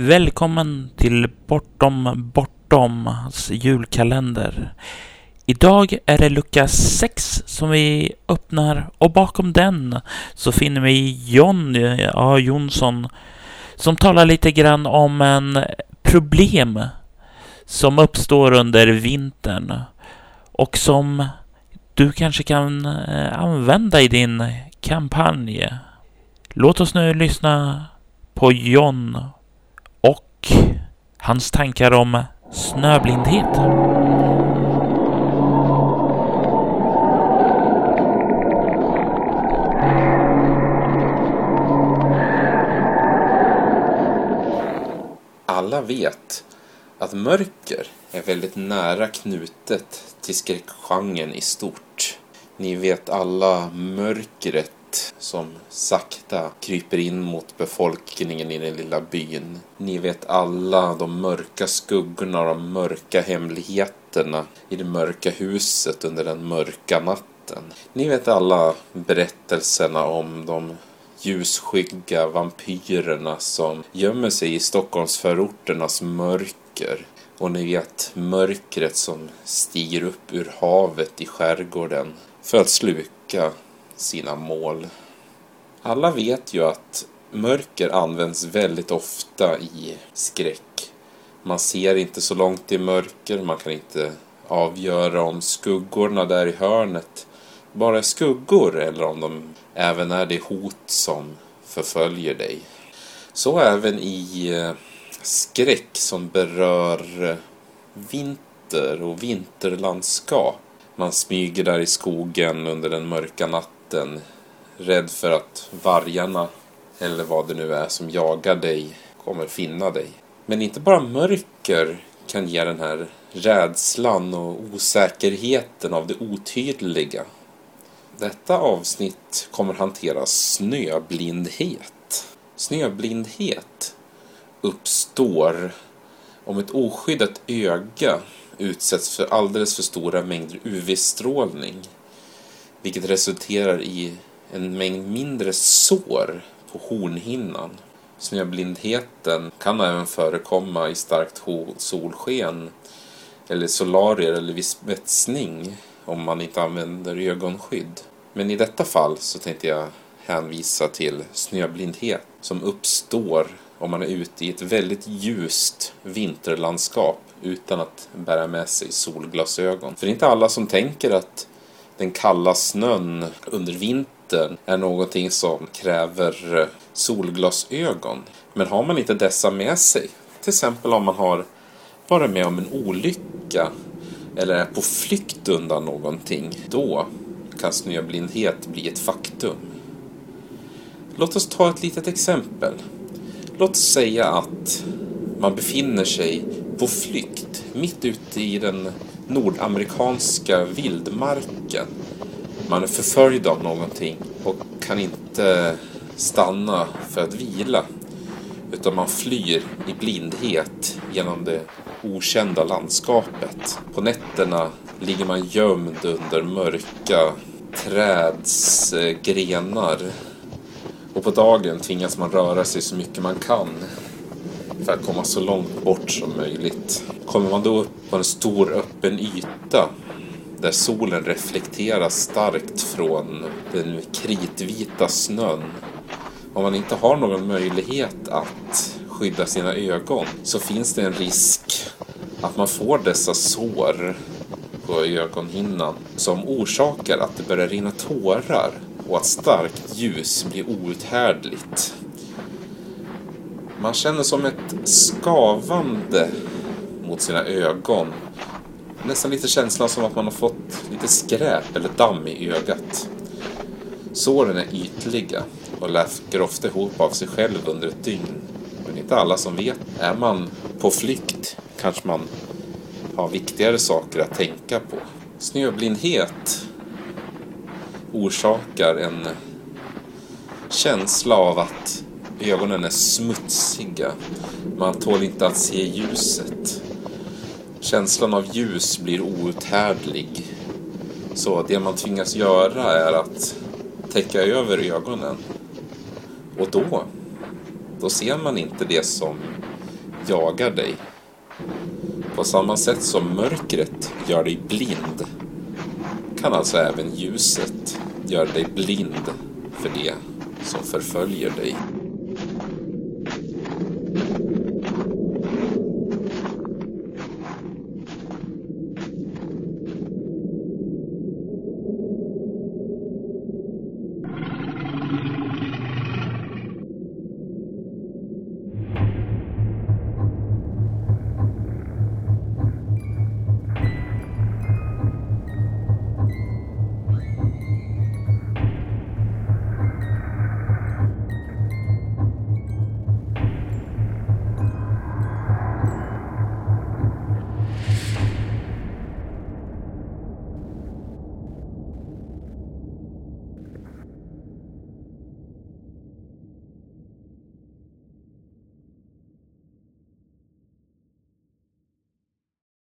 Välkommen till Bortom Bortoms julkalender. Idag är det lucka 6 som vi öppnar och bakom den så finner vi John A. Jonsson som talar lite grann om en problem som uppstår under vintern och som du kanske kan eh, använda i din kampanj. Låt oss nu lyssna på John och hans tankar om snöblindhet. Alla vet att mörker är väldigt nära knutet till skräckgenren i stort. Ni vet alla mörkret som sakta kryper in mot befolkningen i den lilla byn. Ni vet alla de mörka skuggorna och de mörka hemligheterna i det mörka huset under den mörka natten. Ni vet alla berättelserna om de ljusskygga vampyrerna som gömmer sig i Stockholmsförorternas mörker. Och ni vet mörkret som stiger upp ur havet i skärgården för att sluka sina mål. Alla vet ju att mörker används väldigt ofta i skräck. Man ser inte så långt i mörker, man kan inte avgöra om skuggorna där i hörnet bara är skuggor eller om de även är det hot som förföljer dig. Så även i eh, skräck som berör eh, vinter och vinterlandskap. Man smyger där i skogen under den mörka natten rädd för att vargarna eller vad det nu är som jagar dig kommer finna dig. Men inte bara mörker kan ge den här rädslan och osäkerheten av det otydliga. Detta avsnitt kommer hantera snöblindhet. Snöblindhet uppstår om ett oskyddat öga utsätts för alldeles för stora mängder UV-strålning vilket resulterar i en mängd mindre sår på hornhinnan. Snöblindheten kan även förekomma i starkt solsken eller solarier eller vid spetsning om man inte använder ögonskydd. Men i detta fall så tänkte jag hänvisa till snöblindhet som uppstår om man är ute i ett väldigt ljust vinterlandskap utan att bära med sig solglasögon. För det är inte alla som tänker att den kalla snön under vintern är någonting som kräver solglasögon. Men har man inte dessa med sig, till exempel om man har varit med om en olycka eller är på flykt undan någonting, då kan snöblindhet bli ett faktum. Låt oss ta ett litet exempel. Låt oss säga att man befinner sig på flykt mitt ute i den nordamerikanska vildmarken. Man är förföljd av någonting och kan inte stanna för att vila. Utan man flyr i blindhet genom det okända landskapet. På nätterna ligger man gömd under mörka träds grenar. Och på dagen tvingas man röra sig så mycket man kan för att komma så långt bort som möjligt. Kommer man då upp på en stor öppen yta där solen reflekterar starkt från den kritvita snön. Om man inte har någon möjlighet att skydda sina ögon så finns det en risk att man får dessa sår på ögonhinnan som orsakar att det börjar rinna tårar och att starkt ljus blir outhärdligt. Man känner som ett skavande mot sina ögon. Nästan lite känslan som att man har fått lite skräp eller damm i ögat. Såren är ytliga och läker ofta ihop av sig själv under ett dygn. Men inte alla som vet. Är man på flykt kanske man har viktigare saker att tänka på. Snöblindhet orsakar en känsla av att ögonen är smutsiga. Man tål inte att se ljuset. Känslan av ljus blir outhärdlig. Så det man tvingas göra är att täcka över ögonen. Och då, då ser man inte det som jagar dig. På samma sätt som mörkret gör dig blind kan alltså även ljuset göra dig blind för det som förföljer dig.